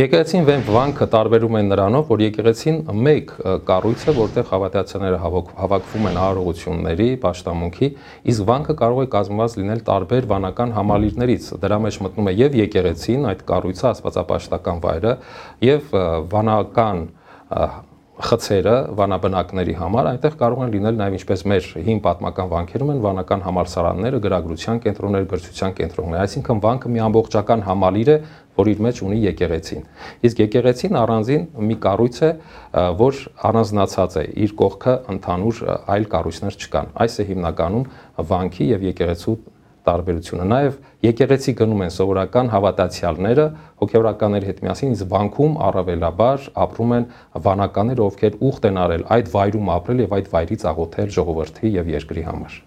Եկեղեցին վանքը տարբերում են նրանով, որ եկեղեցին մեկ կառույց է, որտեղ հավատացյալները հավաքվում են արարողությունների, աշտամունքի, իսկ վանքը կարող է կազմված լինել տարբեր վանական համալիրներից։ Դրա մեջ մտնում է եւ եկեղեցին, այդ կառույցը, աստվածապաշտական վայրը, եւ վանական խցերը վանաբնակների համար այնտեղ կարող են լինել նաև ինչպես մեր հին պատմական վանքերում են վանական համալսարանները, գրագրության կենտրոններ, գրչության կենտրոններ, այսինքն վանքը մի ամբողջական համալիր է, որ իր մեջ ունի եկեղեցին։ Իսկ եկեղեցին առանձին մի կառույց է, որ առանձնացած է, իր կողքը ընդհանուր այլ կառույցներ չկան։ Այս է հիմնականում վանքի եւ եկեղեցու տարբերությունը։ Նաև եկեղեցի գնում են սովորական հավատացյալները հոգեվորականների հետ միասին, իսկ բանկում առավելաբար ապրում են վանականներ, ովքեր ուխտ են արել այդ վայրում ապրել եւ այդ վայրից աղոթել ժողովրդի եւ երկրի համար։